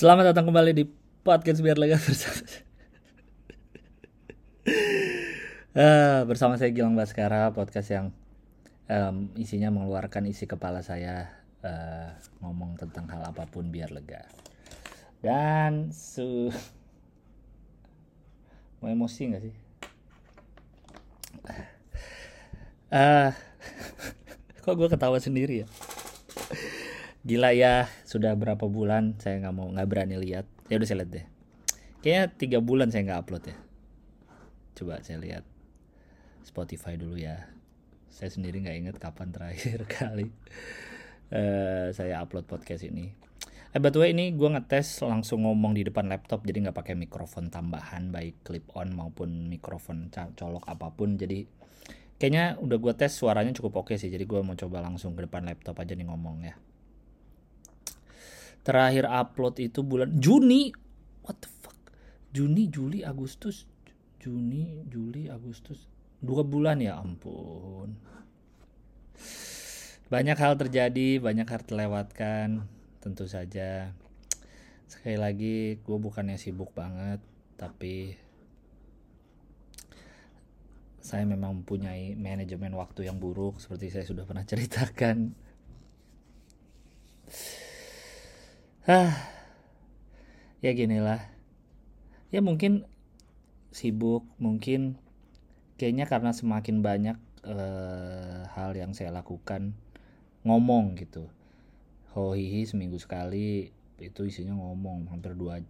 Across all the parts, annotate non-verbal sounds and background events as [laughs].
Selamat datang kembali di podcast biar lega bersama uh, bersama saya Gilang Baskara podcast yang um, isinya mengeluarkan isi kepala saya uh, ngomong tentang hal apa pun biar lega. Dan su mau emosi nggak sih? Uh, kok gue ketawa sendiri ya gila ya sudah berapa bulan saya nggak mau nggak berani lihat. Ya udah saya lihat deh. Kayaknya tiga bulan saya nggak upload ya. Coba saya lihat Spotify dulu ya. Saya sendiri nggak inget kapan terakhir [laughs] kali uh, saya upload podcast ini. Eh by ini gue ngetes langsung ngomong di depan laptop jadi nggak pakai mikrofon tambahan baik clip on maupun mikrofon colok apa pun. Jadi kayaknya udah gue tes suaranya cukup oke sih. Jadi gue mau coba langsung ke depan laptop aja nih ngomong ya terakhir upload itu bulan Juni. What the fuck? Juni Juli Agustus Juni Juli Agustus. Dua bulan ya ampun. Banyak hal terjadi banyak hal terlewatkan tentu saja. Sekali lagi gue bukannya sibuk banget tapi saya memang mempunyai manajemen waktu yang buruk seperti saya sudah pernah ceritakan ah ya gini lah ya mungkin sibuk mungkin kayaknya karena semakin banyak uh, hal yang saya lakukan ngomong gitu. Hohihi seminggu sekali itu isinya ngomong hampir dua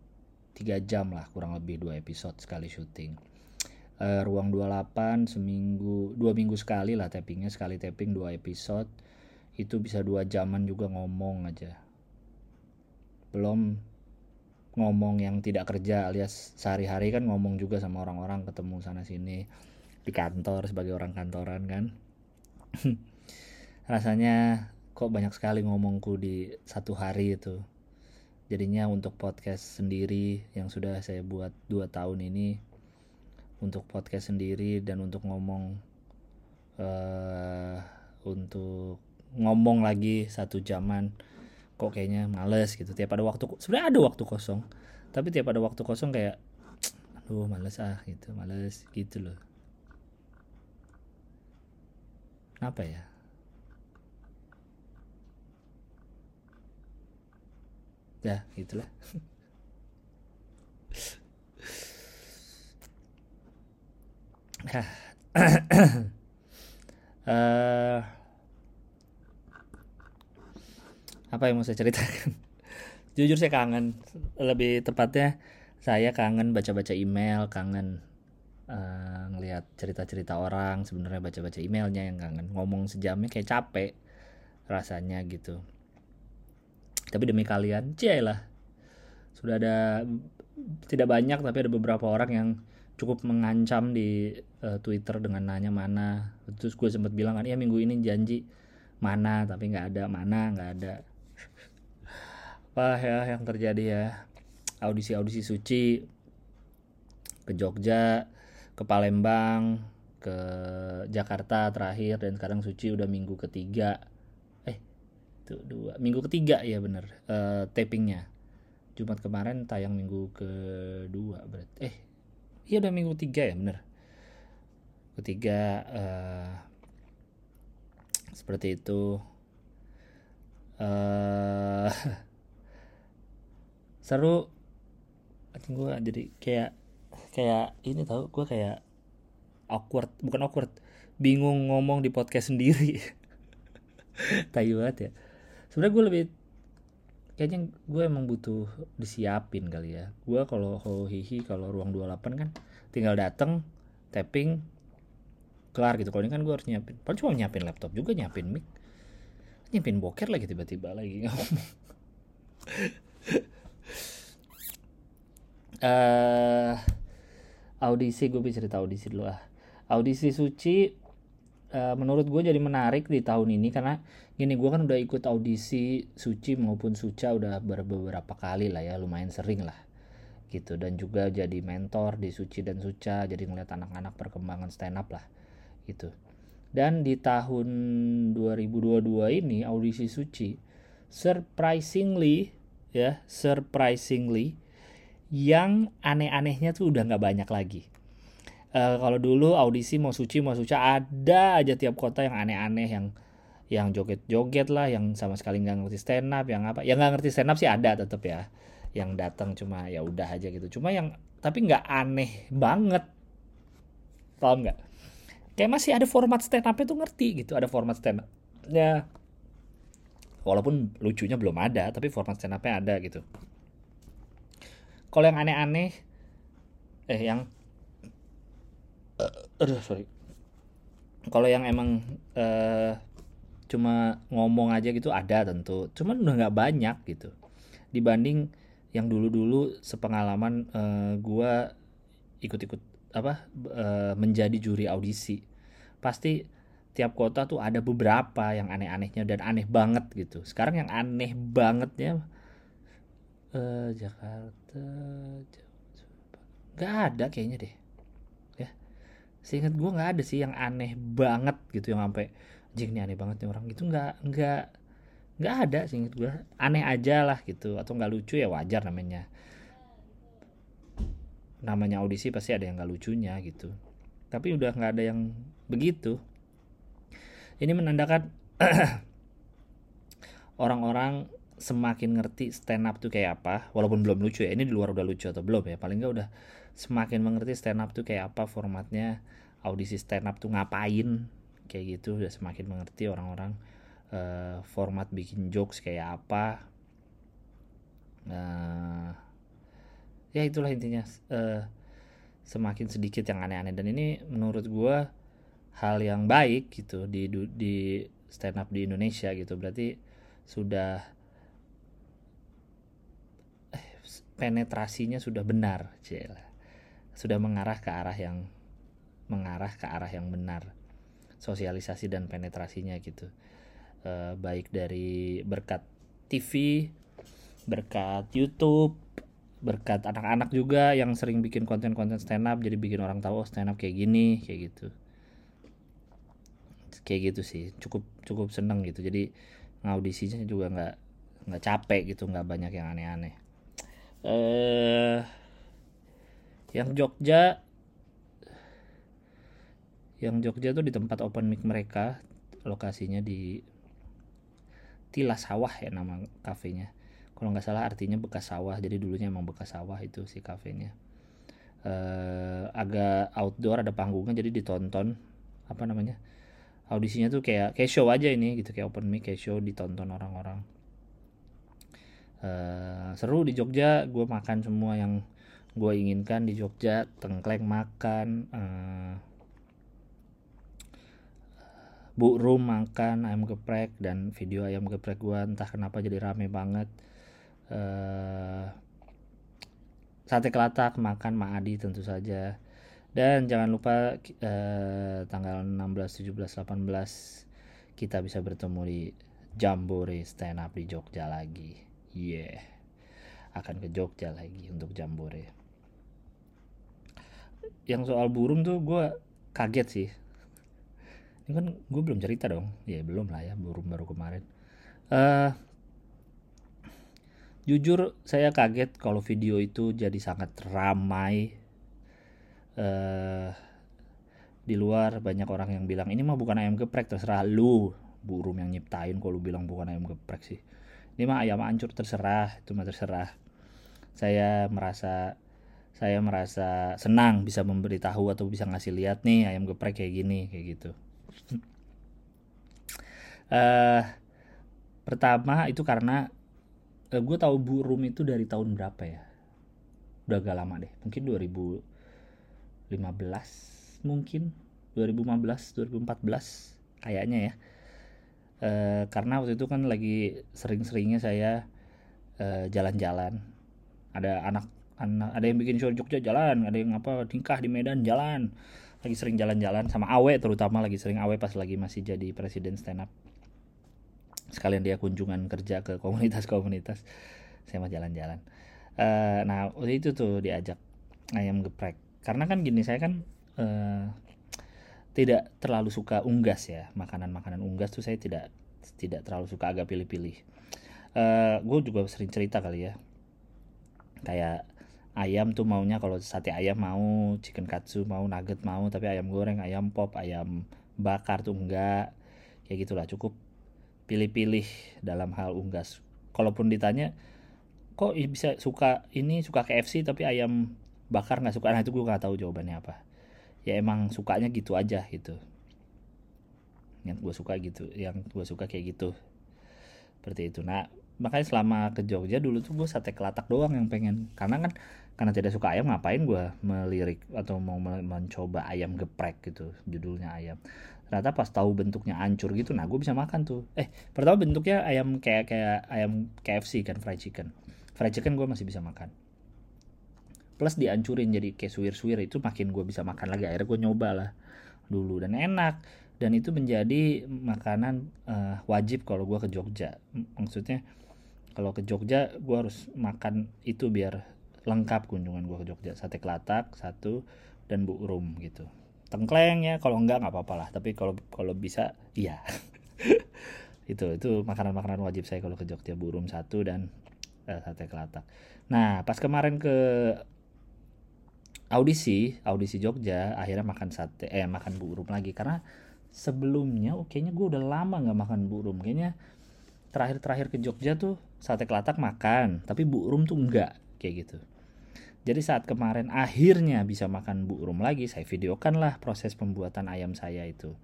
tiga jam lah kurang lebih dua episode sekali syuting. Uh, ruang 28 seminggu dua minggu sekali lah tappingnya sekali tapping dua episode itu bisa dua jaman juga ngomong aja belum ngomong yang tidak kerja alias sehari-hari kan ngomong juga sama orang-orang ketemu sana sini di kantor sebagai orang kantoran kan. [laughs] Rasanya kok banyak sekali ngomongku di satu hari itu. Jadinya untuk podcast sendiri yang sudah saya buat dua tahun ini untuk podcast sendiri dan untuk ngomong uh, untuk ngomong lagi satu jaman kok kayaknya males gitu. Tiap ada waktu sebenarnya ada waktu kosong tapi tiap ada waktu kosong kayak [tsk] aduh males ah gitu males gitu loh. Kenapa ya? Ya gitulah. [laughs] Uh, [clears throat] apa yang mau saya ceritakan? [laughs] Jujur saya kangen. Lebih tepatnya saya kangen baca-baca email kangen uh, ngelihat cerita-cerita orang sebenarnya baca-baca emailnya yang kangen. Ngomong sejamnya kayak capek rasanya gitu. Tapi demi kalian lah. Sudah ada tidak banyak tapi ada beberapa orang yang cukup mengancam di uh, Twitter dengan nanya mana. Terus gue sempat bilang kan ya minggu ini janji mana tapi nggak ada mana nggak ada apa ya yang terjadi ya? Audisi-audisi suci ke Jogja ke Palembang ke Jakarta terakhir dan sekarang suci udah minggu ketiga. Eh itu dua minggu ketiga ya bener uh, tapingnya. Jumat kemarin tayang minggu kedua berarti eh iya udah minggu tiga ya bener. Ketiga uh, seperti itu. Uh, [laughs] seru. Anjing gue jadi kayak kayak ini tau gue kayak awkward bukan awkward bingung ngomong di podcast sendiri. [laughs] Tayu banget ya. Sebenarnya gue lebih kayaknya gue emang butuh disiapin kali ya. Gue kalau hihi kalau ruang 28 kan tinggal dateng tapping kelar gitu. Kalau ini kan gue harus nyiapin paling cuma nyiapin laptop juga nyiapin mic nyiapin boker lagi tiba-tiba lagi ngomong [laughs] uh, audisi gue bisa cerita audisi dulu lah. Audisi suci uh, menurut gue jadi menarik di tahun ini karena gini gue kan udah ikut audisi suci maupun suca udah beberapa kali lah ya lumayan sering lah gitu. Dan juga jadi mentor di suci dan suca jadi ngeliat anak-anak perkembangan stand up lah gitu. Dan di tahun 2022 ini audisi suci surprisingly ya surprisingly yang aneh-anehnya tuh udah nggak banyak lagi. Uh, kalau dulu audisi mau suci mau suci ada aja tiap kota yang aneh-aneh yang yang joget-joget lah yang sama sekali nggak ngerti stand up yang apa. Yang nggak ngerti stand up sih ada tetap ya. Yang datang cuma ya udah aja gitu. Cuma yang tapi nggak aneh banget. Paham nggak? Kayak masih ada format stand up itu ngerti gitu. Ada format stand up ya walaupun lucunya belum ada tapi format stand upnya ada gitu kalau yang aneh-aneh eh yang uh, aduh sorry. Kalau yang emang uh, cuma ngomong aja gitu ada tentu. Cuman udah nggak banyak gitu. Dibanding yang dulu-dulu sepengalaman uh, gua ikut-ikut apa uh, menjadi juri audisi. Pasti tiap kota tuh ada beberapa yang aneh-anehnya dan aneh banget gitu. Sekarang yang aneh bangetnya uh, Jakarta nggak ada kayaknya deh. Ya. Seingat gue nggak ada sih yang aneh banget gitu yang sampai jing ini aneh banget nih orang. Gitu nggak nggak nggak ada sih gue aneh aja lah gitu atau nggak lucu ya wajar namanya. Namanya audisi pasti ada yang nggak lucunya gitu. Tapi udah nggak ada yang begitu. Ini menandakan [clears throat] orang-orang semakin ngerti stand up tuh kayak apa walaupun belum lucu ya ini di luar udah lucu atau belum ya paling nggak udah semakin mengerti stand up tuh kayak apa formatnya audisi stand up tuh ngapain kayak gitu udah semakin mengerti orang-orang uh, format bikin jokes kayak apa. Uh, ya itulah intinya uh, semakin sedikit yang aneh-aneh. Dan ini menurut gue hal yang baik gitu di di stand up di Indonesia gitu. Berarti sudah eh, penetrasinya sudah benar cila sudah mengarah ke arah yang mengarah ke arah yang benar. Sosialisasi dan penetrasinya gitu. E, baik dari berkat TV berkat YouTube berkat anak-anak juga yang sering bikin konten-konten stand up jadi bikin orang tahu oh, stand up kayak gini kayak gitu. Kayak gitu sih. Cukup cukup seneng gitu. Jadi ngaudisinya juga nggak nggak capek gitu nggak banyak yang aneh-aneh eh yang Jogja yang Jogja tuh di tempat open mic mereka lokasinya di Tilas Sawah ya nama kafenya. Kalau nggak salah artinya bekas sawah jadi dulunya emang bekas sawah itu si kafenya. Uh, agak outdoor ada panggungnya jadi ditonton apa namanya audisinya tuh kayak kayak show aja ini gitu kayak open mic kayak show ditonton orang-orang uh, seru di Jogja. Gue makan semua yang gue inginkan di Jogja. Tengkleng makan uh, Bu Rum makan ayam geprek dan video ayam geprek gua entah kenapa jadi rame banget. Uh, sate kelatak makan Adi tentu saja. Dan jangan lupa uh, tanggal 16 17 18 kita bisa bertemu di Jambore stand up di Jogja lagi yeah akan ke Jogja lagi untuk Jambore. Yang soal burung tuh gue kaget sih. Ini kan gue belum cerita dong. Ya belum lah ya baru baru kemarin. Uh, jujur saya kaget kalau video itu jadi sangat ramai. Uh, di luar banyak orang yang bilang ini mah bukan ayam geprek terserah lu burung yang nyiptain kalau lu bilang bukan ayam geprek sih ini mah ayam ancur terserah itu mah terserah. Saya merasa saya merasa senang bisa memberitahu atau bisa ngasih lihat nih ayam geprek kayak gini kayak gitu. Uh, pertama itu karena uh, eh, gue tahu Bu Rum itu dari tahun berapa ya? Udah agak lama deh mungkin 2015 mungkin. 2015 2014 kayaknya ya uh, karena waktu itu kan lagi sering-seringnya saya jalan-jalan. Uh, ada anak anak ada yang bikin show Jogja jalan. Ada yang apa tingkah di Medan jalan. Lagi sering jalan-jalan sama Awe terutama lagi sering Awe pas lagi masih jadi presiden stand up sekalian dia kunjungan kerja ke komunitas-komunitas saya mau jalan-jalan. Uh, nah waktu itu tuh diajak ayam geprek. Karena kan gini saya kan uh, tidak terlalu suka unggas ya. Makanan-makanan unggas tuh saya tidak tidak terlalu suka agak pilih-pilih. Uh, gue juga sering cerita kali ya. Kayak ayam tuh maunya kalau sate ayam mau chicken katsu mau nugget mau tapi ayam goreng ayam pop ayam bakar tuh enggak. Kayak gitulah cukup pilih-pilih dalam hal unggas. Kalaupun ditanya kok bisa suka ini suka KFC tapi ayam bakar nggak suka? Nah itu gue nggak tahu jawabannya apa ya emang sukanya gitu aja gitu. Yang gue suka gitu yang gue suka kayak gitu. Seperti itu. Nah makanya selama ke Jogja dulu tuh gue sate kelatak doang yang pengen. Karena kan karena tidak suka ayam ngapain gue melirik atau mau mencoba ayam geprek gitu judulnya ayam. Ternyata pas tahu bentuknya hancur gitu nah gue bisa makan tuh. Eh pertama bentuknya ayam kayak kayak ayam KFC kan fried chicken. Fried chicken gue masih bisa makan plus dihancurin jadi kayak suwir-suwir itu makin gue bisa makan lagi. Akhirnya gue nyoba lah dulu dan enak. Dan itu menjadi makanan uh, wajib kalau gue ke Jogja. Maksudnya kalau ke Jogja gue harus makan itu biar lengkap kunjungan gue ke Jogja. Sate kelatak satu dan bu rum gitu. Tengkleng ya kalau enggak nggak apa-apa lah. Tapi kalau kalau bisa iya. [laughs] Itu itu makanan-makanan wajib saya kalau ke Jogja. Bu rum satu dan uh, sate kelatak. Nah pas kemarin ke audisi audisi Jogja akhirnya makan sate eh makan bu rum lagi. Karena sebelumnya oh, kayaknya gue udah lama nggak makan bu rum kayaknya terakhir-terakhir ke Jogja tuh sate kelatak makan tapi bu rum tuh enggak kayak gitu. Jadi saat kemarin akhirnya bisa makan bu rum lagi saya videokan lah proses pembuatan ayam saya itu.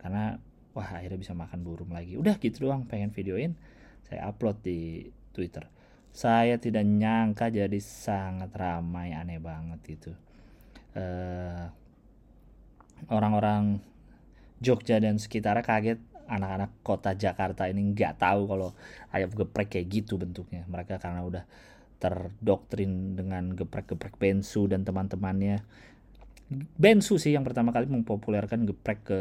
Karena wah akhirnya bisa makan bu rum lagi. Udah gitu doang pengen videoin saya upload di twitter saya tidak nyangka jadi sangat ramai aneh banget itu. Uh, orang-orang Jogja dan sekitarnya kaget anak-anak kota Jakarta ini nggak tahu kalau ayam geprek kayak gitu bentuknya. Mereka karena udah terdoktrin dengan geprek-geprek Bensu dan teman-temannya. Bensu sih yang pertama kali mempopulerkan geprek ke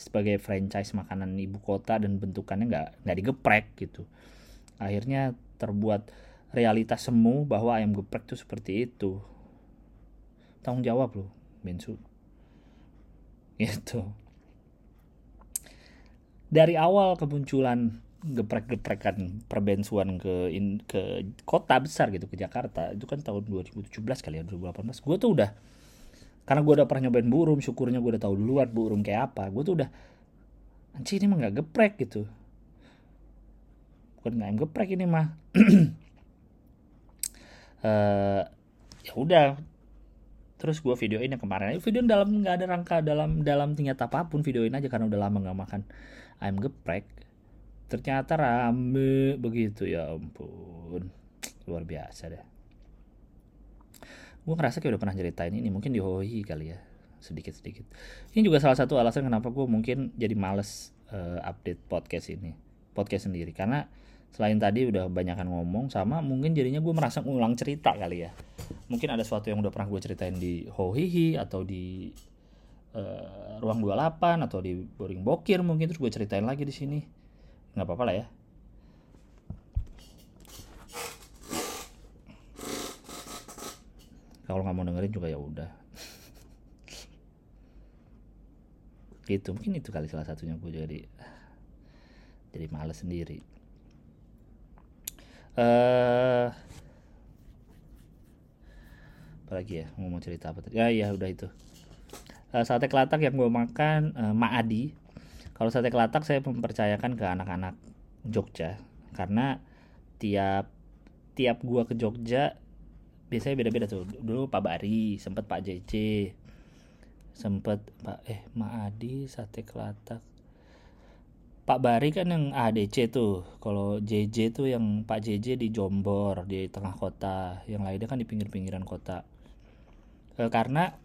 sebagai franchise makanan ibu kota dan bentukannya nggak nggak digeprek gitu. Akhirnya terbuat realitas semu bahwa ayam geprek itu seperti itu. Tanggung jawab loh Bensu. Gitu. Dari awal kemunculan geprek-geprekan perbensuan ke in, ke kota besar gitu ke Jakarta itu kan tahun 2017 kali ya 2018 gue tuh udah karena gue udah pernah nyobain burung syukurnya gue udah tahu duluan burung kayak apa gue tuh udah anjir ini mah nggak geprek gitu bukan nggak geprek ini mah. Uh, [clears throat] ya udah. Terus gue videoin yang kemarin. Video dalam nggak ada rangka dalam dalam tingkat apa pun videoin aja karena udah lama nggak makan. Ayam geprek ternyata rame begitu ya ampun. Luar biasa deh. Gue ngerasa kayak udah pernah ceritain ini mungkin di Hoi kali ya. Sedikit sedikit ini juga salah satu alasan kenapa gue mungkin jadi males uh, update podcast ini. Podcast sendiri. Karena selain tadi udah banyakan ngomong sama mungkin jadinya gue merasa ngulang cerita kali ya. Mungkin ada sesuatu yang udah pernah gue ceritain di Hohihi atau di uh, ruang 28 atau di boring bokir mungkin terus gue ceritain lagi di sini. Nggak apa-apa lah ya. Kalau nggak mau dengerin juga ya udah. Gitu mungkin itu kali salah satunya gue jadi jadi males sendiri eh apalagi ya? Mau cerita apa tadi? Ya ya udah itu. Uh, sate kelatak yang gue makan uh, Adi. kalau sate kelatak saya mempercayakan ke anak-anak Jogja. Karena tiap tiap gua ke Jogja biasanya beda-beda tuh. Dulu Pak Bari sempet Pak JJ sempet Pak eh Adi sate kelatak Pak Bari kan yang ADC tuh. Kalau JJ tuh yang Pak JJ di Jombor di tengah kota. Yang lainnya kan di pinggir-pinggiran kota. E, karena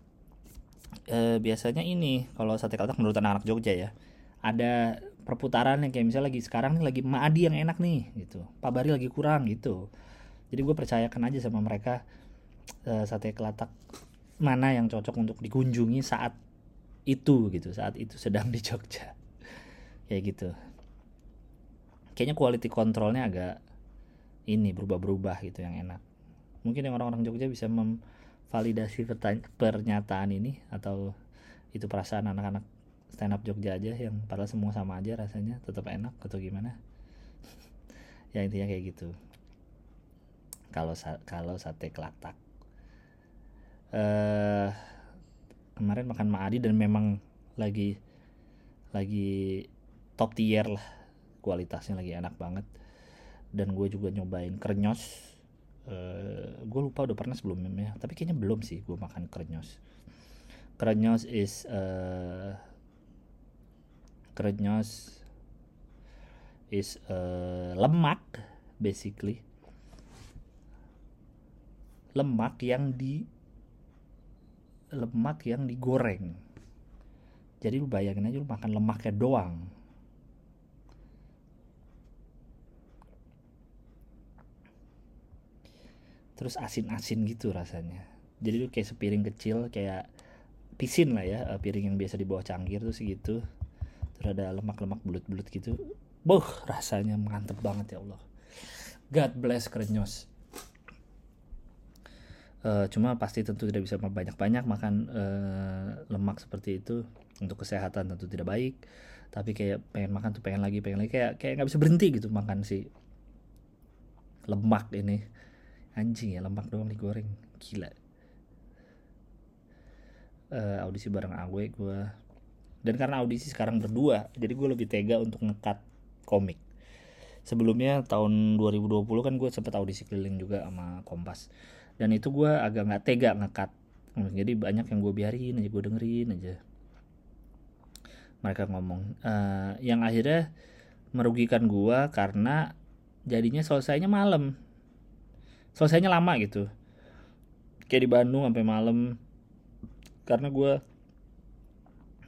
e, biasanya ini kalau sate kelatak menurut anak-anak Jogja ya ada perputaran yang kayak misalnya lagi sekarang nih lagi Maadi yang enak nih gitu. Pak Bari lagi kurang gitu. Jadi gue percayakan aja sama mereka e, sate kelatak mana yang cocok untuk dikunjungi saat itu gitu. Saat itu sedang di Jogja kayak gitu. Kayaknya quality controlnya agak ini berubah-berubah gitu yang enak. Mungkin yang orang-orang Jogja bisa mem validasi pernyataan ini atau itu perasaan anak-anak stand up Jogja aja yang padahal semua sama aja rasanya tetap enak atau gimana? [laughs] Ya intinya kayak gitu. Kalau kalau sate kelatak. Eh kemarin makan Maadi dan memang lagi lagi top tier lah. Kualitasnya lagi enak banget. Dan gue juga nyobain krenyos uh, gue lupa udah pernah sebelumnya tapi kayaknya belum sih gue makan krenyos krenyos is uh, krenyos is uh, lemak basically. Lemak yang di lemak yang digoreng. Jadi lu bayangin aja lu makan lemaknya doang terus asin-asin gitu rasanya. Jadi lu kayak sepiring kecil kayak pisin lah ya eh, piring yang biasa di bawah cangkir tuh segitu. Terus ada lemak-lemak bulut-bulut gitu. Boh rasanya mantep banget ya Allah. God bless krenyos. Uh, cuma pasti tentu tidak bisa banyak-banyak makan uh, lemak seperti itu. Untuk kesehatan tentu tidak baik. Tapi kayak pengen makan tuh pengen lagi pengen lagi. Kayak kayak nggak bisa berhenti gitu makan si lemak ini anjing ya lemak doang digoreng gila. Uh, audisi bareng Awe gue dan karena audisi sekarang berdua jadi gue lebih tega untuk ngekat komik. Sebelumnya tahun 2020 kan gue sempet audisi keliling juga sama Kompas. Dan itu gue agak nggak tega ngekat jadi banyak yang gue biarin aja gue dengerin aja. Mereka ngomong uh, yang akhirnya merugikan gue karena jadinya selesainya malam selesainya lama gitu. Kayak di Bandung sampai malam. Karena gue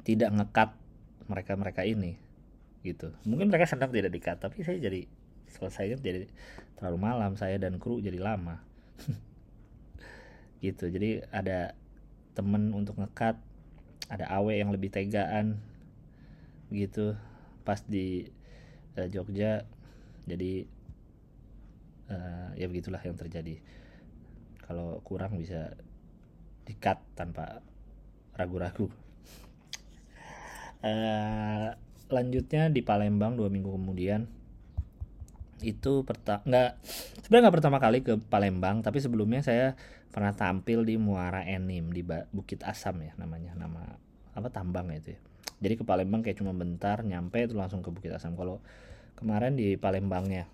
tidak ngekat mereka mereka ini gitu. Mungkin mereka senang tidak dikat tapi saya jadi selesainya jadi terlalu malam. Saya dan kru jadi lama. [laughs] Gitu. Jadi ada temen untuk ngekat ada awe yang lebih tegaan gitu. Pas di uh, Jogja jadi uh, ya begitulah yang terjadi. Kalau kurang bisa dikat tanpa ragu-ragu. Uh, [laughs] lanjutnya di Palembang dua minggu kemudian. Itu pertama nggak sebenarnya nggak pertama kali ke Palembang tapi sebelumnya saya pernah tampil di Muara Enim di Bukit Asam ya namanya nama apa tambang itu ya. Jadi ke Palembang kayak cuma bentar nyampe itu langsung ke Bukit Asam. Kalau kemarin di Palembangnya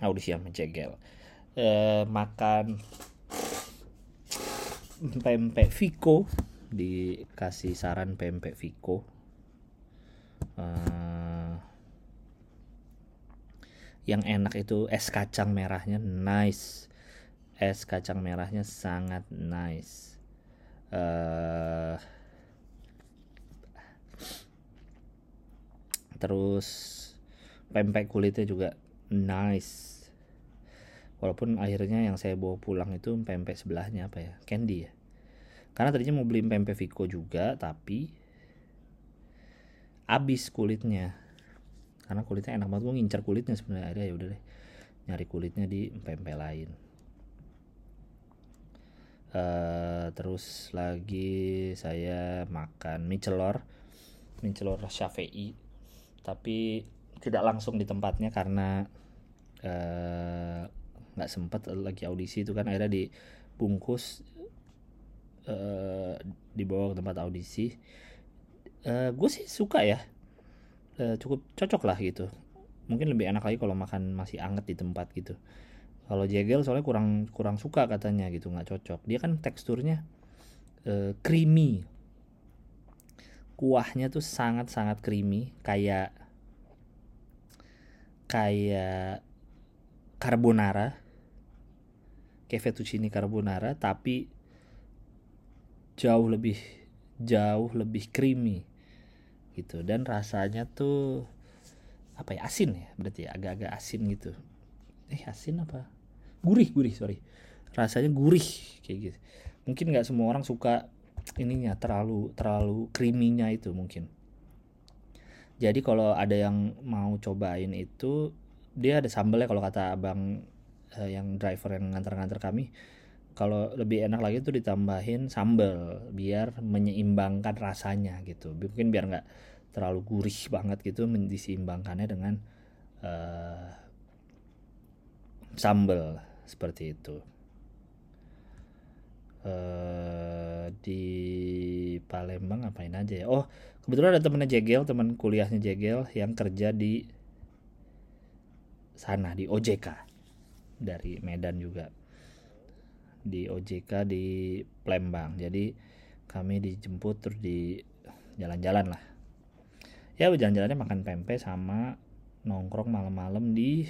audisi yang mencegel eh, makan pempek Viko dikasih saran pempek Viko uh, yang enak itu es kacang merahnya nice. Es kacang merahnya sangat nice. Uh, terus pempek kulitnya juga nice. Walaupun akhirnya yang saya bawa pulang itu pempek sebelahnya apa ya candy ya. Karena tadinya mau beli pempek Vico juga tapi habis kulitnya. Karena kulitnya enak banget gue ngincar kulitnya sebenarnya. Ada ya udah deh nyari kulitnya di pempek lain. Uh, terus lagi saya makan mie celor mie celor Syafi'i tapi tidak langsung di tempatnya karena eh, nggak uh, sempat lagi audisi itu kan akhirnya dibungkus uh, dibawa ke tempat audisi. Uh, gue sih suka ya. Uh, cukup cocok lah gitu. Mungkin lebih enak lagi kalau makan masih anget di tempat gitu. Kalau jegel soalnya kurang kurang suka katanya gitu nggak cocok. Dia kan teksturnya uh, creamy. Kuahnya tuh sangat sangat creamy kayak kayak carbonara kayak fettuccine carbonara tapi jauh lebih jauh lebih creamy gitu. Dan rasanya tuh apa ya asin ya berarti ya agak-agak asin gitu. Eh asin apa? Gurih gurih sorry. Rasanya gurih kayak gitu. Mungkin nggak semua orang suka ininya terlalu terlalu creaminya itu mungkin jadi kalau ada yang mau cobain itu dia ada sambelnya kalau kata abang eh, yang driver yang ngantar-ngantar kami. Kalau lebih enak lagi tuh ditambahin sambal biar menyeimbangkan rasanya gitu. Mungkin biar nggak terlalu gurih banget gitu diseimbangkannya dengan uh, sambel seperti itu. Uh, di Palembang ngapain aja ya? Oh kebetulan ada temennya Jegel teman kuliahnya Jegel yang kerja di sana di OJK dari Medan juga. Di OJK di Palembang. Jadi kami dijemput terus di jalan-jalan lah. Ya jalan-jalannya makan pempek sama nongkrong malam-malam di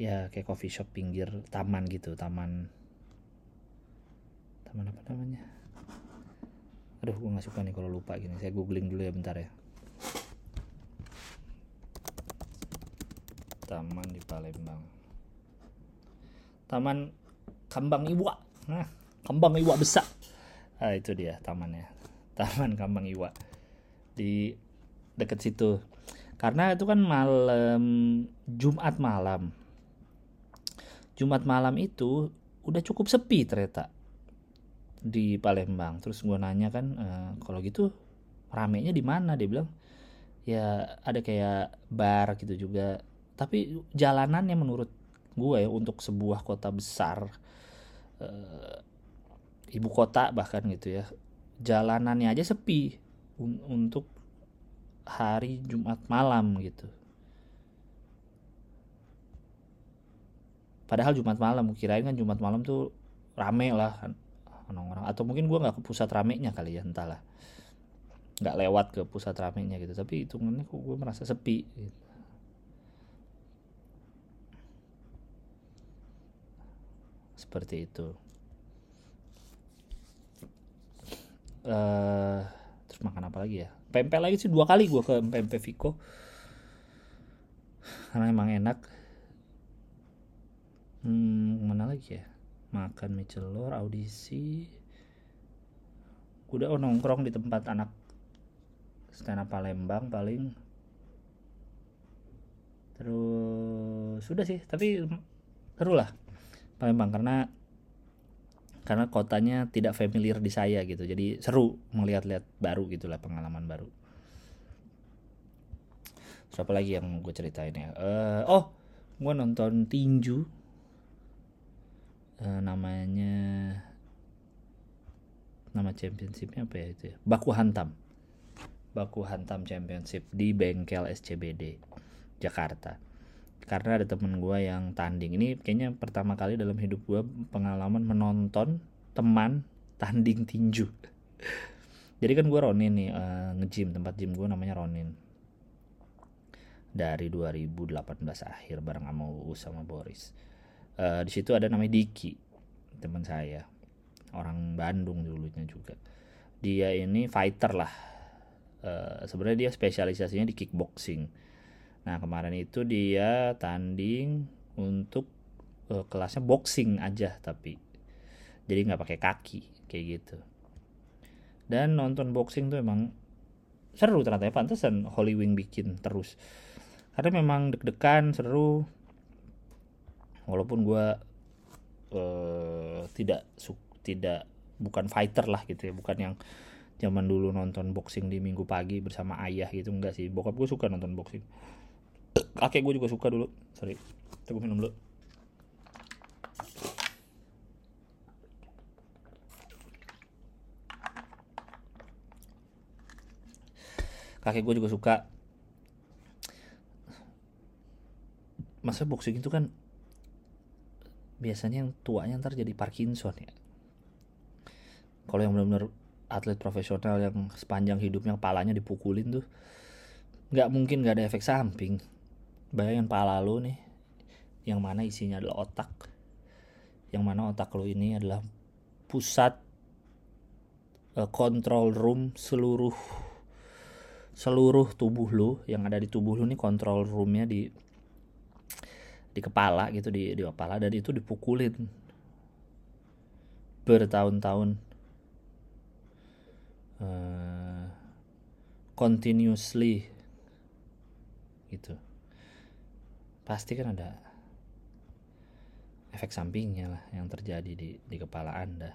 ya kayak coffee shop pinggir taman gitu taman taman apa namanya aduh gue nggak suka nih kalau lupa gini. Saya googling dulu ya bentar ya. Taman di Palembang. Taman Kambang Iwa. Nah Kambang Iwa besar. Ah itu dia tamannya. [laughs] Taman Kambang Iwa. Di deket situ. Karena itu kan malam Jumat malam. Jumat malam itu udah cukup sepi ternyata di Palembang. Terus gue nanya kan, e, kalau gitu ramenya di mana? Dia bilang ya ada kayak bar gitu juga. Tapi jalanannya menurut gue ya untuk sebuah kota besar, e, ibu kota bahkan gitu ya, jalanannya aja sepi un untuk hari Jumat malam gitu. padahal Jumat malam kirain kan Jumat malam tuh rame lah orang-orang atau mungkin gue nggak ke pusat ramenya kali ya entahlah. Nggak lewat ke pusat ramenya gitu. Tapi hitungannya kok gue merasa sepi gitu. seperti itu. Uh, terus makan apa lagi ya? Pempek lagi sih dua kali gue ke pempek Viko karena emang enak. Hmm, mana lagi ya makan mie celor audisi. Udah oh, nongkrong di tempat anak stand up Palembang paling. Terus sudah sih tapi seru lah Palembang karena karena kotanya tidak familiar di saya gitu. Jadi seru melihat-lihat baru gitulah pengalaman baru. Siapa lagi yang gue ceritain ya? Uh, oh gue nonton tinju uh, namanya nama championshipnya apa ya itu ya? Baku hantam. Baku hantam championship di bengkel SCBD Jakarta. Karena ada temen gue yang tanding. Ini kayaknya pertama kali dalam hidup gue pengalaman menonton teman tanding tinju. [laughs] Jadi kan gue Ronin nih uh, nge-gym. Tempat gym gue namanya Ronin. Dari 2018 akhir bareng sama Uus sama Boris uh, di situ ada namanya Diki teman saya. Orang Bandung dulunya juga. Dia ini fighter lah. Uh, sebenarnya dia spesialisasinya di kickboxing. Nah kemarin itu dia tanding untuk uh, kelasnya boxing aja tapi. Jadi nggak pakai kaki kayak gitu. Dan nonton boxing tuh emang seru ternyata ya pantesan Holy bikin terus. Karena memang deg-degan seru walaupun gue uh, tidak tidak bukan fighter lah gitu ya bukan yang zaman dulu nonton boxing di minggu pagi bersama ayah gitu enggak sih. Bokap gue suka nonton boxing. Kakek gue juga suka dulu. Sorry gue minum dulu. Kakek gue juga suka. Masa boxing itu kan biasanya yang tuanya ntar jadi Parkinson ya. Kalau yang benar-benar atlet profesional yang sepanjang hidupnya kepalanya dipukulin tuh nggak mungkin nggak ada efek samping. Bayangin pala lo nih yang mana isinya adalah otak yang mana otak lo ini adalah pusat uh, control room seluruh seluruh tubuh lo yang ada di tubuh lo nih control roomnya di di kepala gitu di di kepala dan itu dipukulin bertahun-tahun. Uh, continuously gitu. Pasti kan ada efek sampingnya lah yang terjadi di di kepala anda.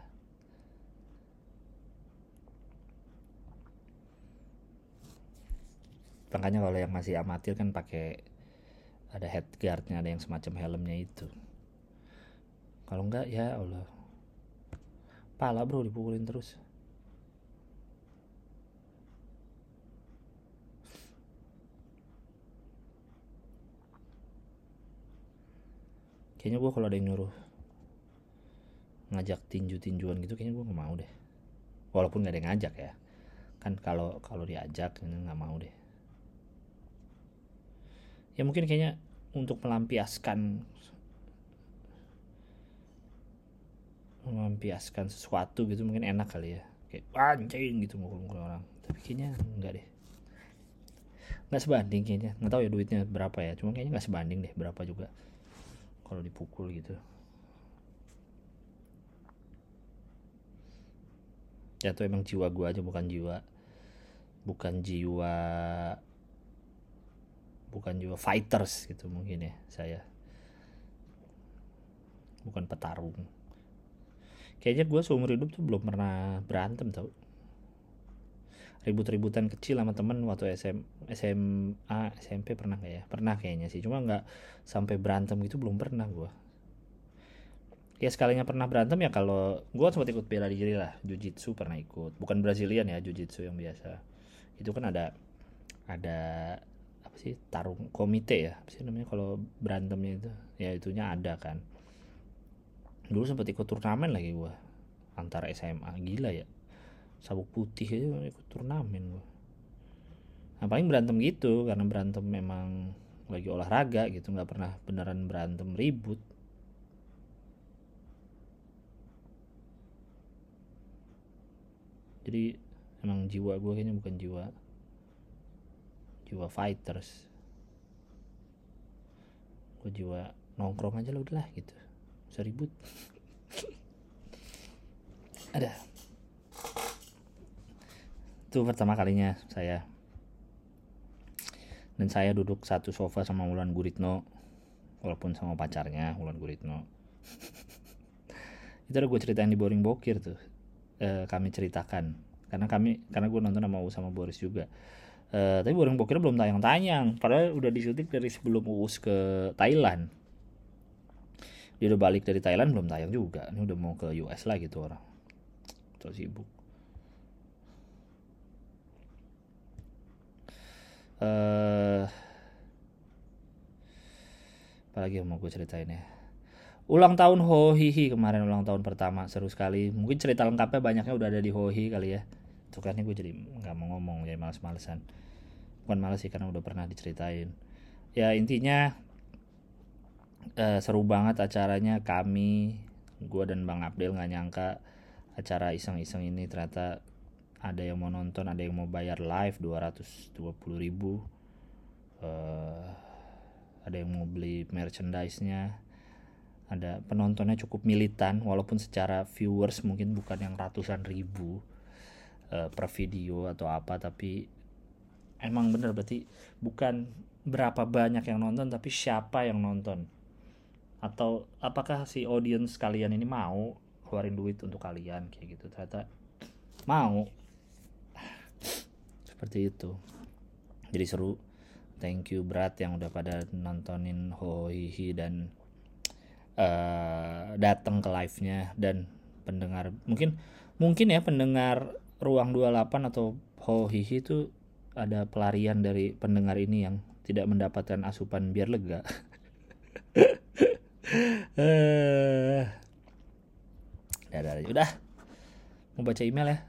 Makanya kalau yang masih amatir kan pakai ada head guardnya ada yang semacam helmnya itu. Kalau enggak ya Allah. Pala bro dipukulin terus. Kayaknya gue kalau ada yang nyuruh ngajak tinju-tinjuan gitu kayaknya gue nggak mau deh. Walaupun nggak ada yang ngajak ya. Kan kalau kalau diajak nggak mau deh. Ya mungkin kayaknya untuk melampiaskan melampiaskan sesuatu gitu mungkin enak kali ya. Kayak anjing gitu mukul-mukul orang. Tapi kayaknya enggak deh. Nggak sebanding kayaknya. Nggak tahu ya duitnya berapa ya. Cuma kayaknya nggak sebanding deh berapa juga kalau dipukul gitu. Ya itu emang jiwa gue aja bukan jiwa bukan jiwa bukan jiwa fighters gitu mungkin ya saya. Bukan petarung. Kayaknya gue seumur hidup tuh belum pernah berantem tau. Ribut-ributan kecil sama temen waktu SM, SMA SMP pernah gak ya? Pernah kayaknya sih cuma nggak sampai berantem gitu belum pernah gue ya sekalinya pernah berantem ya kalau gue sempat ikut bela diri lah jujitsu pernah ikut. Bukan Brazilian ya jujitsu yang biasa. Itu kan ada ada apa sih tarung komite ya apa sih namanya kalau berantemnya itu ya itunya ada kan. Dulu sempat ikut turnamen lagi gue antara SMA gila ya. Sabuk putih aja ikut turnamen gue nah paling berantem gitu karena berantem memang lagi olahraga gitu nggak pernah beneran berantem ribut. Jadi emang jiwa gue kayaknya bukan jiwa jiwa fighters. Gue jiwa nongkrong aja lah udahlah gitu. Bisa ribut [laughs] ada. Itu pertama kalinya saya. Dan saya duduk satu sofa sama Wulan Guritno walaupun sama pacarnya Wulan Guritno. [laughs] Itu ada gue ceritain di boring bokir tuh. E, kami ceritakan. Karena kami karena gue nonton sama sama Boris juga e, tapi boring bokir belum tayang-tayang. Padahal udah disutik dari sebelum Uus ke Thailand. Dia udah balik dari Thailand belum tayang juga. Ini udah mau ke US lagi tuh orang. Terus sibuk. Uh, apalagi yang mau gue ceritain ya? Ulang tahun Hohihi kemarin ulang tahun pertama. Seru sekali. Mungkin cerita lengkapnya banyaknya udah ada di Hohi kali ya itu kan. Gue jadi nggak mau ngomong jadi males-malesan. Bukan males sih karena udah pernah diceritain. Ya intinya uh, seru banget acaranya. Kami gue dan Bang Abdel nggak nyangka acara iseng-iseng ini ternyata ada yang mau nonton ada yang mau bayar live 220 ribu. Uh, ada yang mau beli merchandise-nya. Ada penontonnya cukup militan walaupun secara viewers mungkin bukan yang ratusan ribu uh, per video atau apa tapi emang bener berarti bukan berapa banyak yang nonton tapi siapa yang nonton? Atau apakah si audience kalian ini mau keluarin duit untuk kalian kayak gitu? Ternyata mau. [sighs] Seperti itu. Jadi seru. Thank you berat yang udah pada nontonin Hohihi dan uh, datang ke live nya dan pendengar mungkin mungkin ya pendengar ruang 28 atau Hohihi itu ada pelarian dari pendengar ini yang tidak mendapatkan asupan biar lega. [laughs] Uh, udah, udah. Mau baca email ya?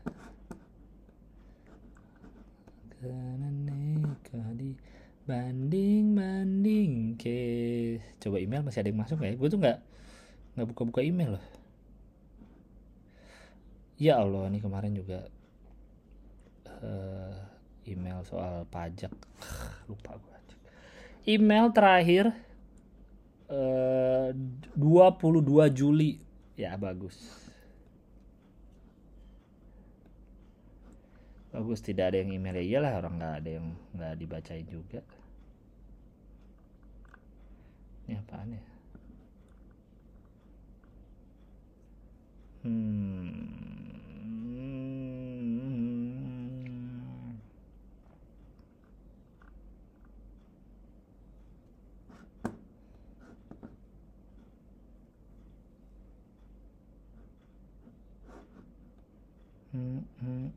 Banding banding ke coba email masih ada yang masuk ya? Gue tuh nggak nggak buka buka email loh ya allah ini kemarin juga uh, email soal pajak. [sighs] Lupa gue email terakhir eh, uh, 22 Juli. Ya bagus. Bagus tidak ada yang email. Ya iyalah orang nggak ada yang nggak dibacain juga. Ini apaan ya? Hmm Oke,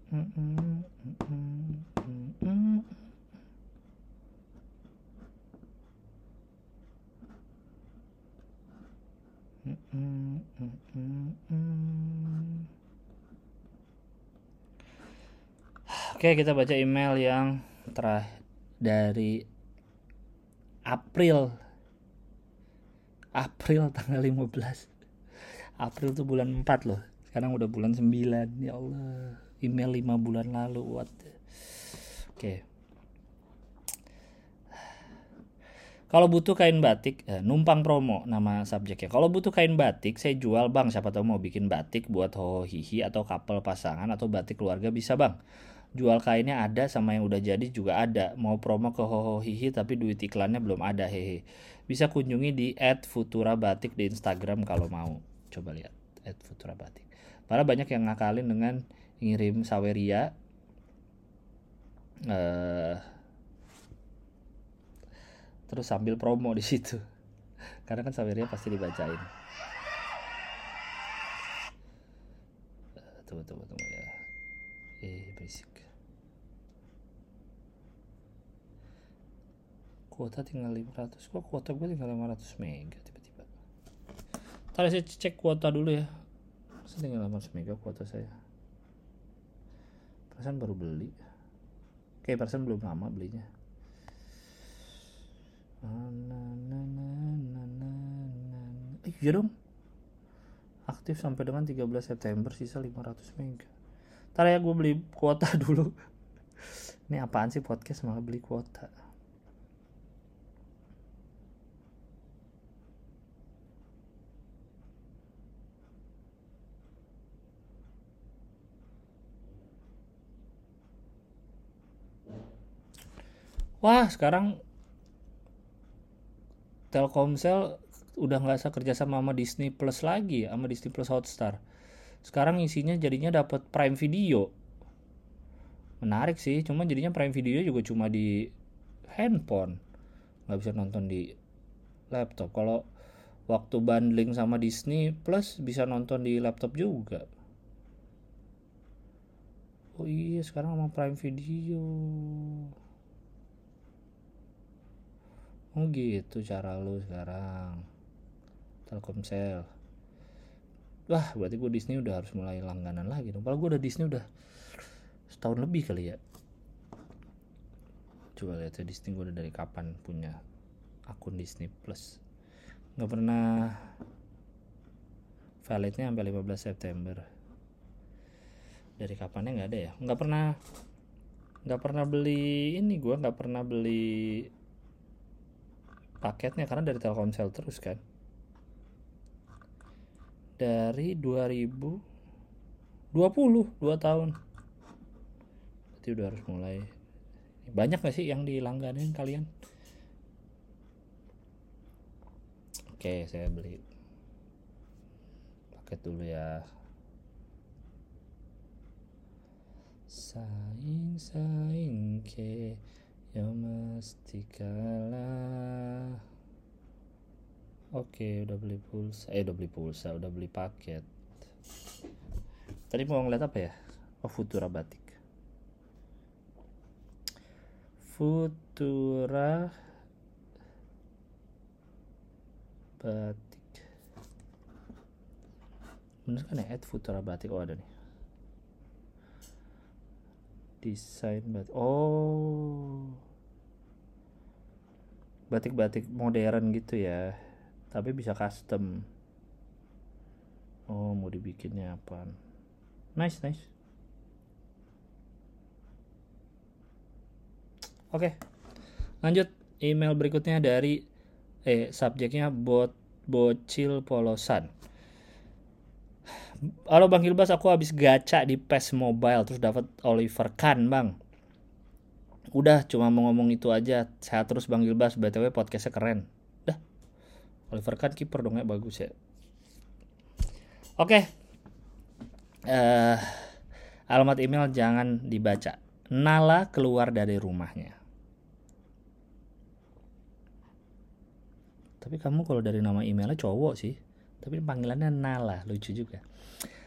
kita baca email yang terakhir dari April. April tanggal 15. April tuh bulan 4 loh. Sekarang udah bulan 9. Ya Allah. Email 5 bulan lalu. What? Oke. Kalau butuh kain batik, eh, numpang promo nama subjeknya. Kalau butuh kain batik, saya jual bang. Siapa tahu mau bikin batik buat ho hihi atau couple pasangan atau batik keluarga bisa bang. Jual kainnya ada sama yang udah jadi juga ada. Mau promo ke ho hihi tapi duit iklannya belum ada hehe. Bisa kunjungi di @futurabatik di Instagram kalau mau. Coba lihat @futurabatik. Malah banyak yang ngakalin dengan ngirim saweria. Eh terus sambil promo di situ. [laughs] Karena kan saweria pasti dibacain. Tunggu tunggu tunggu ya. Eh basic kuota tinggal 500 kok kuota gue tinggal 500 mega tiba-tiba? Tadi saya cek kuota dulu ya. Saya tinggal 500 mega kuota saya perasaan baru beli. Oke perasaan belum lama belinya. Eh, iya dong. Aktif sampai dengan 13 September sisa 500 mega. Ntar ya gue beli kuota [laughs] dulu. Ini apaan sih podcast malah beli kuota Wah sekarang Telkomsel udah nggak usah kerja sama sama Disney Plus lagi sama Disney Plus Hotstar. Sekarang isinya jadinya dapat Prime Video. Menarik sih cuma jadinya Prime Video juga cuma di handphone. Nggak bisa nonton di laptop. Kalau waktu bundling sama Disney Plus bisa nonton di laptop juga. Oh iya sekarang sama Prime Video oh gitu cara lu sekarang. Telkomsel. Wah berarti gue Disney udah harus mulai langganan lagi dong. Padahal gue udah Disney udah setahun lebih kali ya. Coba lihat ya Disney gue udah dari kapan punya akun Disney Plus. Nggak pernah validnya sampai 15 September. Dari kapannya nggak ada ya? Nggak pernah nggak pernah beli ini gue nggak pernah beli paketnya karena dari Telkomsel terus kan. Dari 2020 2 tahun. Berarti udah harus mulai. Banyak gak sih yang dilangganin kalian? Oke saya beli paket dulu ya. Saing saing ke ya mesti kalah Oke, udah beli pulsa. Eh, udah beli pulsa, udah beli paket. Tadi mau ngeliat apa ya? Oh, Futura Batik. Futura Batik. Bener kan ya? Add Futura Batik. Oh, ada nih. Desain batik. Oh. Batik-batik modern gitu ya. Tapi bisa custom. Oh mau dibikinnya apa nice nice. Oke lanjut. Email berikutnya dari eh subjeknya bot bocil polosan Halo Bang Hilbas, aku habis gacha di PES Mobile terus dapat Oliver Kahn, Bang. Udah cuma mau ngomong itu aja. Sehat terus Bang Hilbas, BTW podcastnya keren. Oliver Kahn kiper dong ya bagus ya oke okay. uh, alamat email jangan dibaca Nala keluar dari rumahnya tapi kamu kalau dari nama emailnya cowok sih tapi panggilannya Nala lucu juga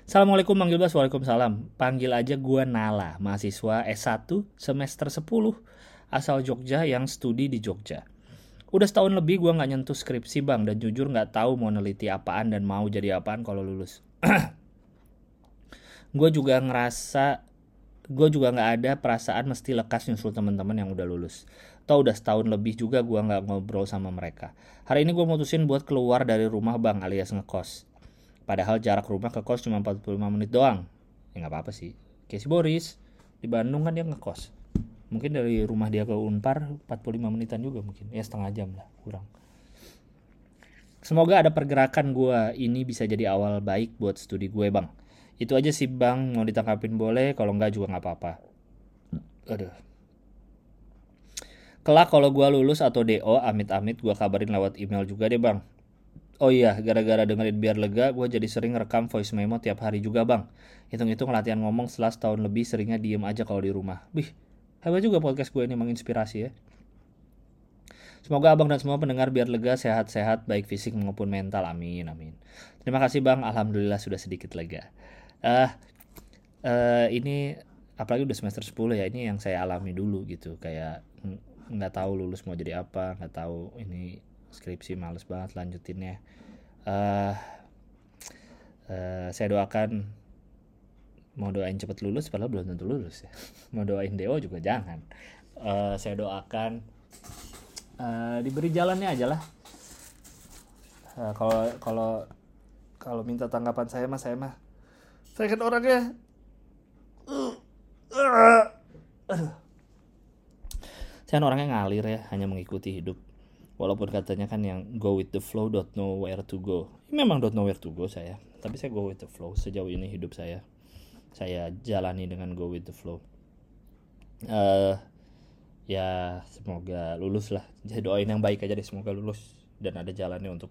Assalamualaikum Bang Gilbas, Waalaikumsalam. Panggil aja gua Nala, mahasiswa S1 semester 10 asal Jogja yang studi di Jogja. Udah setahun lebih gua nggak nyentuh skripsi bang dan jujur nggak tahu mau neliti apaan dan mau jadi apaan kalau lulus. [clears throat] gue juga ngerasa gue juga nggak ada perasaan mesti lekas nyusul teman-teman yang udah lulus. Tau udah setahun lebih juga gue nggak ngobrol sama mereka. Hari ini gue mutusin buat keluar dari rumah bang alias ngekos. Padahal jarak rumah ke kos cuma 45 menit doang. Ya nggak apa-apa sih. Kayak si Boris di Bandung kan dia ngekos. Mungkin dari rumah dia ke Unpar 45 menitan juga mungkin. Ya setengah jam lah kurang. Semoga ada pergerakan gue ini bisa jadi awal baik buat studi gue bang. Itu aja sih bang, mau ditangkapin boleh, kalau enggak juga nggak apa-apa. Aduh. Kelak kalau gue lulus atau DO, amit-amit gue kabarin lewat email juga deh bang. Oh iya, gara-gara dengerin biar lega, gue jadi sering rekam voice memo tiap hari juga bang. Hitung-hitung latihan ngomong setelah setahun lebih seringnya diem aja kalau di rumah. Wih, hebat juga podcast gue ini menginspirasi ya. Semoga abang dan semua pendengar biar lega, sehat-sehat, baik fisik maupun mental. Amin, amin. Terima kasih bang, alhamdulillah sudah sedikit lega. Uh, uh, ini apalagi udah semester 10 ya, ini yang saya alami dulu gitu. Kayak nggak tahu lulus mau jadi apa, nggak tahu ini skripsi males banget lanjutinnya. Uh, uh, saya doakan mau doain cepet lulus padahal belum tentu lulus ya. [laughs] Mau doain Dewa juga jangan. Uh, saya doakan uh, diberi jalannya aja lah. Uh, kalau kalau kalau minta tanggapan saya mah saya mah saya kan orangnya uh, uh, aduh saya kan orangnya ngalir ya hanya mengikuti hidup. Walaupun katanya kan yang go with the flow don't know where to go. Memang don't know where to go saya tapi saya go with the flow sejauh ini hidup saya. Saya jalani dengan go with the flow. Uh, ya semoga lulus lah. Jadi doain yang baik aja deh semoga lulus dan ada jalannya untuk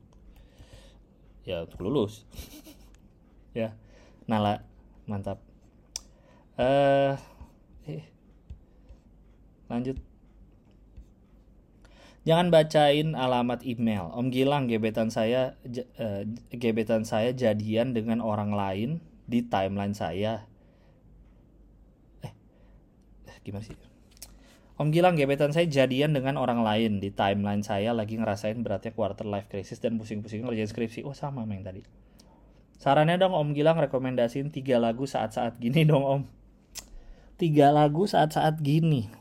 ya untuk lulus. [laughs] Ya Nala mantap. Uh, eh lanjut Jangan bacain alamat email. Om Gilang gebetan saya uh, gebetan saya jadian dengan orang lain di timeline saya. Eh, eh gimana sih? Om Gilang gebetan saya jadian dengan orang lain di timeline saya lagi ngerasain beratnya quarter life crisis dan pusing-pusing ngerjain skripsi. Oh sama yang tadi. Sarannya dong Om Gilang rekomendasiin tiga lagu saat-saat gini dong Om. Tiga lagu saat-saat gini.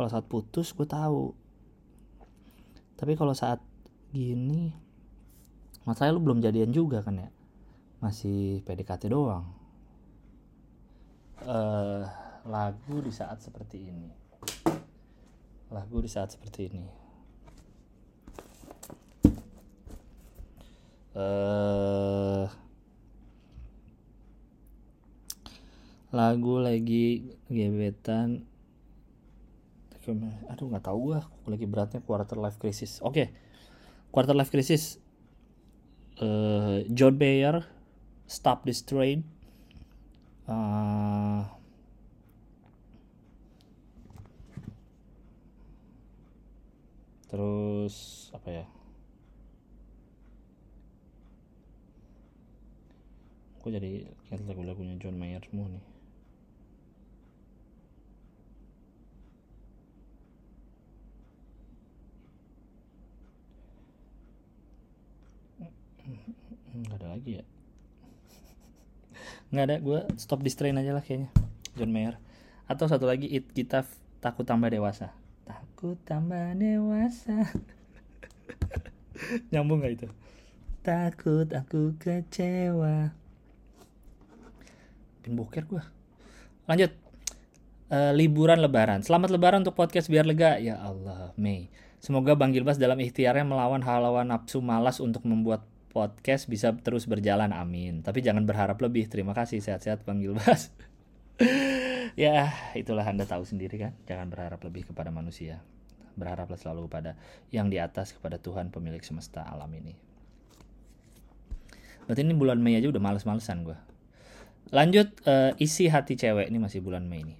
Kalau saat putus gue tahu. Tapi kalau saat gini, masalahnya lu belum jadian juga kan ya? Masih PDKT doang. Uh, lagu di saat seperti ini lagu di saat seperti ini uh, lagu lagi gebetan aduh nggak tahu gua. Lagi beratnya quarter life crisis. Oke. Okay. quarter life crisis uh, John Mayer Stop This Train uh, terus apa ya? Aku jadi ingat lagu-lagunya John Mayer semua nih nggak ada lagi ya? Nggak ada gue stop di strain aja lah kayaknya. John Mayer. Atau satu lagi it kita takut tambah dewasa. Aku tambah dewasa. [laughs] Nyambung gak itu? Takut aku kecewa. Pin boker gue Lanjut. Uh, Liburan lebaran. Selamat lebaran untuk podcast biar lega. Ya Allah Mei. Semoga Bang Gilbas dalam ikhtiarnya melawan halawan nafsu malas untuk membuat podcast bisa terus berjalan amin. Tapi jangan berharap lebih. Terima kasih. Sehat-sehat Bang Gilbas. [laughs] Ya itulah anda tahu sendiri kan? Jangan berharap lebih kepada manusia. Berharaplah selalu kepada yang di atas kepada Tuhan pemilik semesta alam ini. Berarti ini bulan Mei aja udah males-malesan gue lanjut uh, isi hati cewek. Ini masih bulan Mei nih.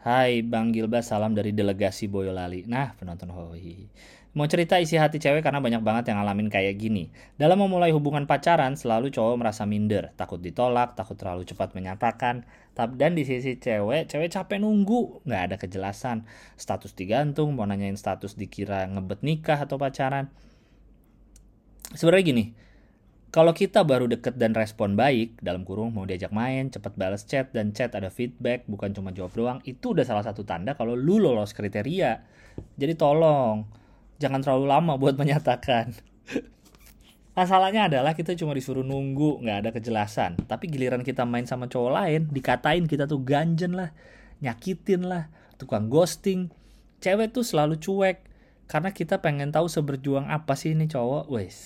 Hai Bang Gilbas, salam dari delegasi Boyolali. Nah, penonton Hoi. Mau cerita isi hati cewek karena banyak banget yang ngalamin kayak gini. Dalam memulai hubungan pacaran, selalu cowok merasa minder, takut ditolak, takut terlalu cepat menyatakan. Dan di sisi cewek, cewek capek nunggu, nggak ada kejelasan. Status digantung, mau nanyain status dikira ngebet nikah atau pacaran. Sebenarnya gini, kalau kita baru deket dan respon baik, dalam kurung mau diajak main, cepat balas chat, dan chat ada feedback, bukan cuma jawab doang, itu udah salah satu tanda kalau lu lolos kriteria. Jadi tolong, jangan terlalu lama buat menyatakan. Masalahnya adalah kita cuma disuruh nunggu, nggak ada kejelasan. Tapi giliran kita main sama cowok lain, dikatain kita tuh ganjen lah, nyakitin lah, tukang ghosting. Cewek tuh selalu cuek, karena kita pengen tahu seberjuang apa sih ini cowok. Wes,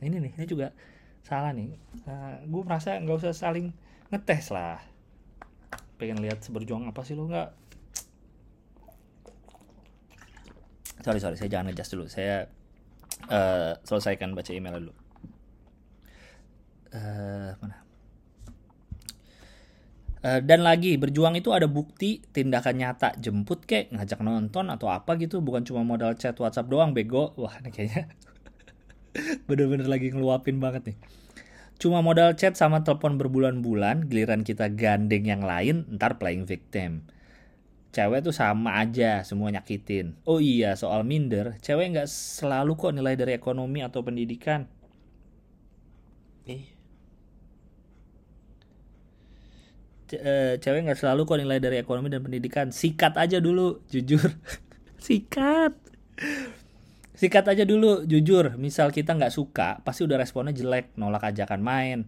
ini nih, ini juga salah nih. Uh, nah, gue merasa nggak usah saling ngetes lah. Pengen lihat seberjuang apa sih lo nggak sorry sorry saya jangan adjust dulu. Saya uh, selesaikan baca email dulu. Uh, mana? Uh, dan lagi berjuang itu ada bukti tindakan nyata. Jemput kek ngajak nonton atau apa gitu. Bukan cuma modal chat WhatsApp doang bego. Wah ini kayaknya [laughs] bener-bener lagi ngeluapin banget nih. Cuma modal chat sama telepon berbulan-bulan giliran kita gandeng yang lain ntar playing victim cewek tuh sama aja semua nyakitin. Oh iya soal minder, cewek nggak selalu kok nilai dari ekonomi atau pendidikan. Eh. cewek nggak selalu kok nilai dari ekonomi dan pendidikan. Sikat aja dulu, jujur. [laughs] Sikat. Sikat aja dulu, jujur. Misal kita nggak suka, pasti udah responnya jelek, nolak ajakan main.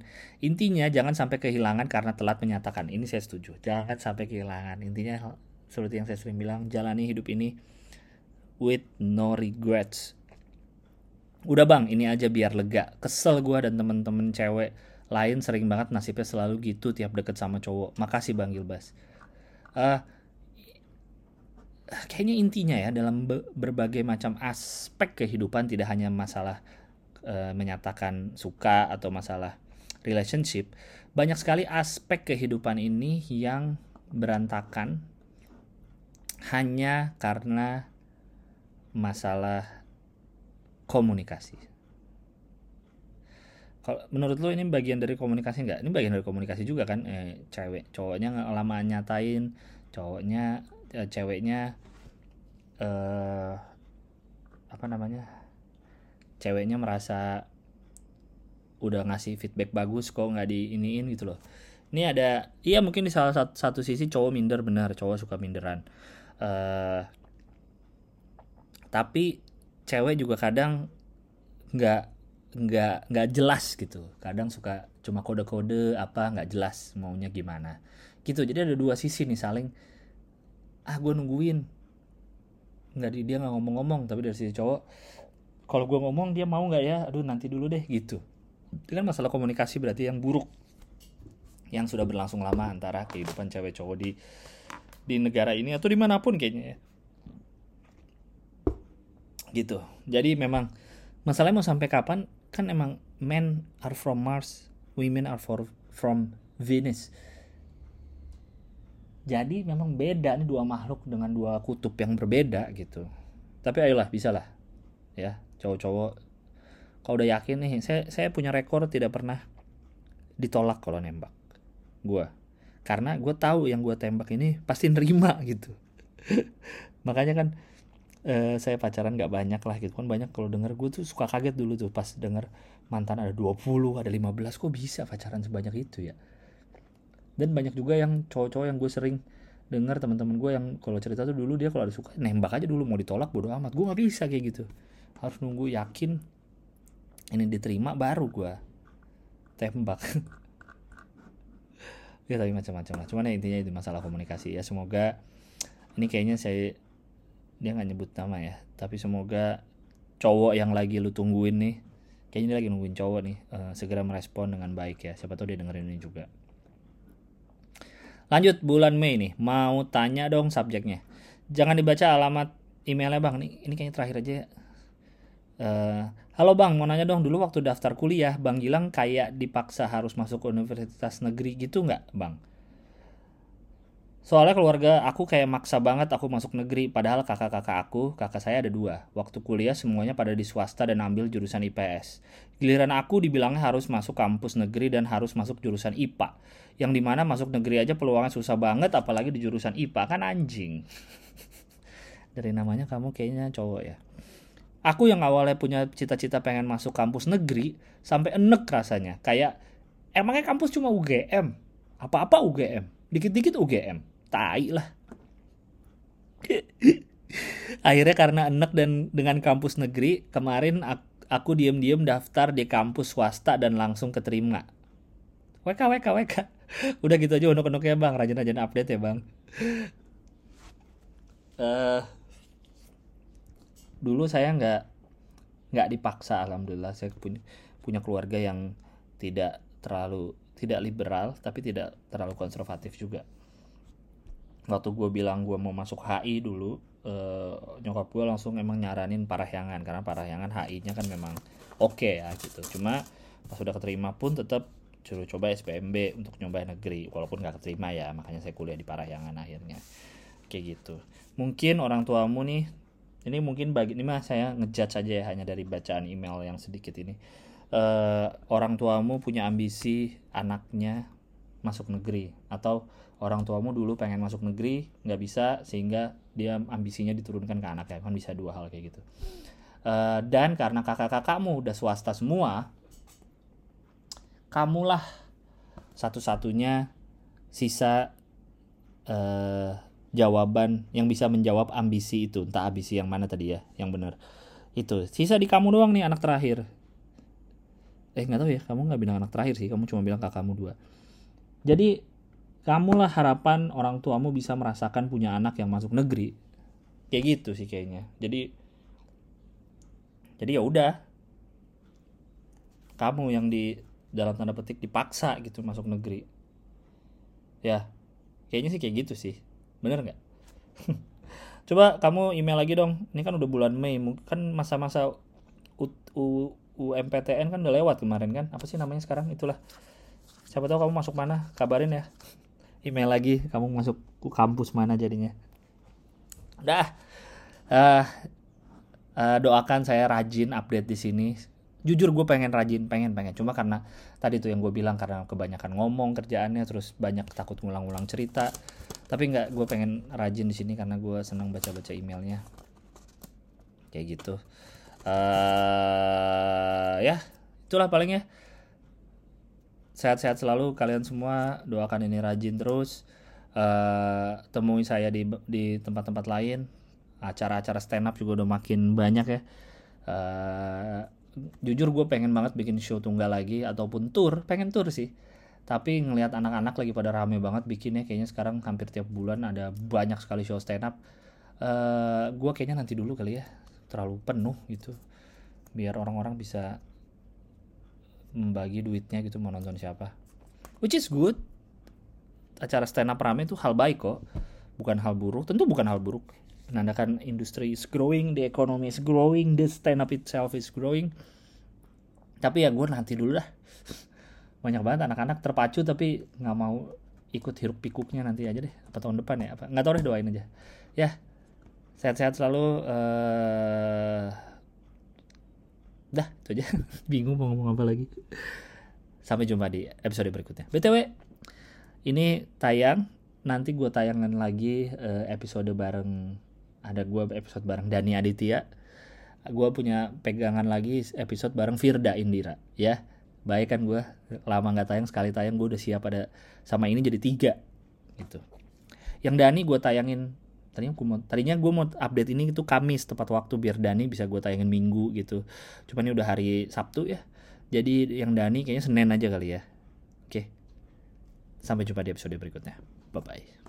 Intinya jangan sampai kehilangan karena telat menyatakan. Ini saya setuju. Jangan sampai kehilangan. Intinya seperti yang saya sering bilang jalani hidup ini with no regrets. Udah bang ini aja biar lega. Kesel gue dan temen-temen cewek lain sering banget nasibnya selalu gitu tiap deket sama cowok. Makasih bang Gilbas. Uh, kayaknya intinya ya dalam be berbagai macam aspek kehidupan tidak hanya masalah uh, menyatakan suka atau masalah relationship banyak sekali aspek kehidupan ini yang berantakan hanya karena masalah komunikasi. Kalau menurut lo ini bagian dari komunikasi nggak? Ini bagian dari komunikasi juga kan? Eh, cewek, cowoknya lama nyatain, cowoknya, eh, ceweknya, eh, apa namanya? Ceweknya merasa udah ngasih feedback bagus kok nggak di iniin gitu loh. Ini ada, iya mungkin di salah satu, satu sisi cowok minder benar, cowok suka minderan uh, tapi cewek juga kadang nggak nggak nggak jelas gitu. Kadang suka cuma kode-kode apa nggak jelas maunya gimana. Gitu. Jadi ada dua sisi nih saling ah gue nungguin. Nggak dia nggak ngomong-ngomong tapi dari sisi cowok kalau gue ngomong dia mau nggak ya? Aduh nanti dulu deh. Gitu. Itu kan masalah komunikasi berarti yang buruk yang sudah berlangsung lama antara kehidupan cewek cowok di di negara ini atau di mana pun kayaknya ya. Gitu. Jadi memang masalahnya mau sampai kapan? Kan emang men are from Mars women are for, from Venus. Jadi memang beda nih dua makhluk dengan dua kutub yang berbeda gitu. Tapi ayolah bisa lah ya cowok-cowok. Kalau udah yakin nih saya saya punya rekor tidak pernah ditolak kalau nembak. Gue karena gue tahu yang gue tembak ini pasti nerima [laughs] gitu. Makanya kan eh, saya pacaran gak banyak lah gitu kan. Banyak kalau denger gue tuh suka kaget dulu tuh pas denger mantan ada 20 ada 15 kok bisa pacaran sebanyak itu ya? Dan banyak juga yang cowok-cowok yang gue sering dengar teman-teman gue yang kalau cerita tuh dulu dia kalau ada suka nembak aja dulu mau ditolak bodo amat. Gue nggak bisa kayak gitu. Harus nunggu yakin ini diterima baru gue tembak [laughs] ya tapi macam-macam lah. Cuman ya intinya itu masalah komunikasi. Ya semoga ini kayaknya saya dia nggak nyebut nama ya. Tapi semoga cowok yang lagi lu tungguin nih kayaknya dia lagi nungguin cowok nih uh, segera merespon dengan baik ya. Siapa tahu dia dengerin ini juga. Lanjut bulan Mei nih. Mau tanya dong subjeknya. Jangan dibaca alamat emailnya bang. Nih ini kayaknya terakhir aja ya Uh, halo bang, mau nanya dong dulu waktu daftar kuliah, bang Gilang kayak dipaksa harus masuk universitas negeri gitu nggak bang? Soalnya keluarga aku kayak maksa banget aku masuk negeri, padahal kakak-kakak aku, kakak saya ada dua. Waktu kuliah semuanya pada di swasta dan ambil jurusan IPS. Giliran aku dibilangnya harus masuk kampus negeri dan harus masuk jurusan IPA. Yang di mana masuk negeri aja peluangnya susah banget, apalagi di jurusan IPA, kan anjing. [laughs] Dari namanya kamu kayaknya cowok ya. Aku yang awalnya punya cita-cita pengen masuk kampus negeri, sampai enek rasanya. Kayak, emangnya kampus cuma UGM? Apa-apa UGM? Dikit-dikit UGM tai lah [laughs] akhirnya karena enek dan dengan kampus negeri kemarin aku, aku diem-diem daftar di kampus swasta dan langsung keterima WK WK WK udah gitu aja unuk ya bang rajin-rajin update ya bang uh, dulu saya nggak nggak dipaksa alhamdulillah. Saya punya punya keluarga yang tidak terlalu tidak liberal tapi tidak terlalu konservatif juga. Waktu gue bilang gue mau masuk HI dulu uh, nyokap gue langsung emang nyaranin Parahyangan karena Parahyangan HI-nya kan memang oke okay ya gitu. Cuma pas udah keterima pun tetap suruh coba SPMB untuk nyoba negeri walaupun gak keterima ya makanya saya kuliah di Parahyangan akhirnya. Kayak gitu. Mungkin orang tuamu nih ini mungkin bagi ini mah saya ngejat saja ya hanya dari bacaan email yang sedikit ini. Uh, orang tuamu punya ambisi anaknya masuk negeri atau orang tuamu dulu pengen masuk negeri nggak bisa sehingga dia ambisinya diturunkan ke anak ya kan bisa dua hal kayak gitu. Uh, dan karena kakak-kakakmu udah swasta semua kamulah satu-satunya sisa uh, jawaban yang bisa menjawab ambisi itu. Entah ambisi yang mana tadi ya yang benar. Itu sisa di kamu doang nih anak terakhir. Eh nggak tahu ya kamu nggak bilang anak terakhir sih kamu cuma bilang kakakmu dua. Jadi kamulah harapan orang tuamu bisa merasakan punya anak yang masuk negeri. Kayak gitu sih kayaknya. Jadi jadi ya udah. Kamu yang di dalam tanda petik dipaksa gitu masuk negeri. Ya kayaknya sih kayak gitu sih bener nggak? [laughs] Coba kamu email lagi dong. Ini kan udah bulan Mei kan masa-masa UMPTN kan udah lewat kemarin kan? Apa sih namanya sekarang? Itulah. Siapa tahu kamu masuk mana? Kabarin ya. [laughs] Email lagi kamu masuk kampus mana jadinya. Dah. Uh, uh, doakan saya rajin update di sini. Jujur gue pengen rajin pengen pengen. Cuma karena tadi tuh yang gue bilang karena kebanyakan ngomong kerjaannya terus banyak takut ngulang-ngulang cerita. Tapi nggak gue pengen rajin di sini karena gue senang baca-baca emailnya. Kayak gitu. Uh, ya itulah palingnya sehat-sehat selalu kalian semua. Doakan ini rajin terus. Uh, temui saya di di tempat-tempat lain. Acara-acara stand up juga udah makin banyak ya. Uh, jujur gue pengen banget bikin show tunggal lagi ataupun tour pengen tour sih. Tapi ngelihat anak-anak lagi pada rame banget bikinnya kayaknya sekarang hampir tiap bulan ada banyak sekali show stand up. Uh, eh, gue kayaknya nanti dulu kali ya terlalu penuh gitu biar orang-orang bisa membagi duitnya gitu mau nonton siapa. Which is good. Acara stand up rame itu hal baik kok bukan hal buruk tentu bukan hal buruk menandakan industri is growing the economy is growing the stand up itself is growing. Tapi ya gue nanti dulu lah [laughs] banyak banget anak-anak terpacu tapi nggak mau ikut hiruk pikuknya nanti aja deh apa tahun depan ya apa. Nggak tahu deh doain aja. Ya sehat-sehat selalu uh, dah itu aja. [laughs] Bingung mau ngomong apa lagi. Sampai jumpa di episode berikutnya. Btw ini tayang nanti gue tayangan lagi uh, episode bareng ada gue episode bareng Dani Aditya. Gue punya pegangan lagi episode bareng Firda Indira ya. Baik kan gue lama nggak tayang sekali tayang gue udah siap pada sama ini jadi tiga gitu. Yang Dani gue tayangin tadinya gue mau tadinya gue mau update ini itu Kamis tepat waktu biar Dani bisa gue tayangin Minggu gitu. Cuman ini udah hari Sabtu ya. Jadi yang Dani kayaknya Senin aja kali ya. Oke. Sampai jumpa di episode berikutnya. Bye bye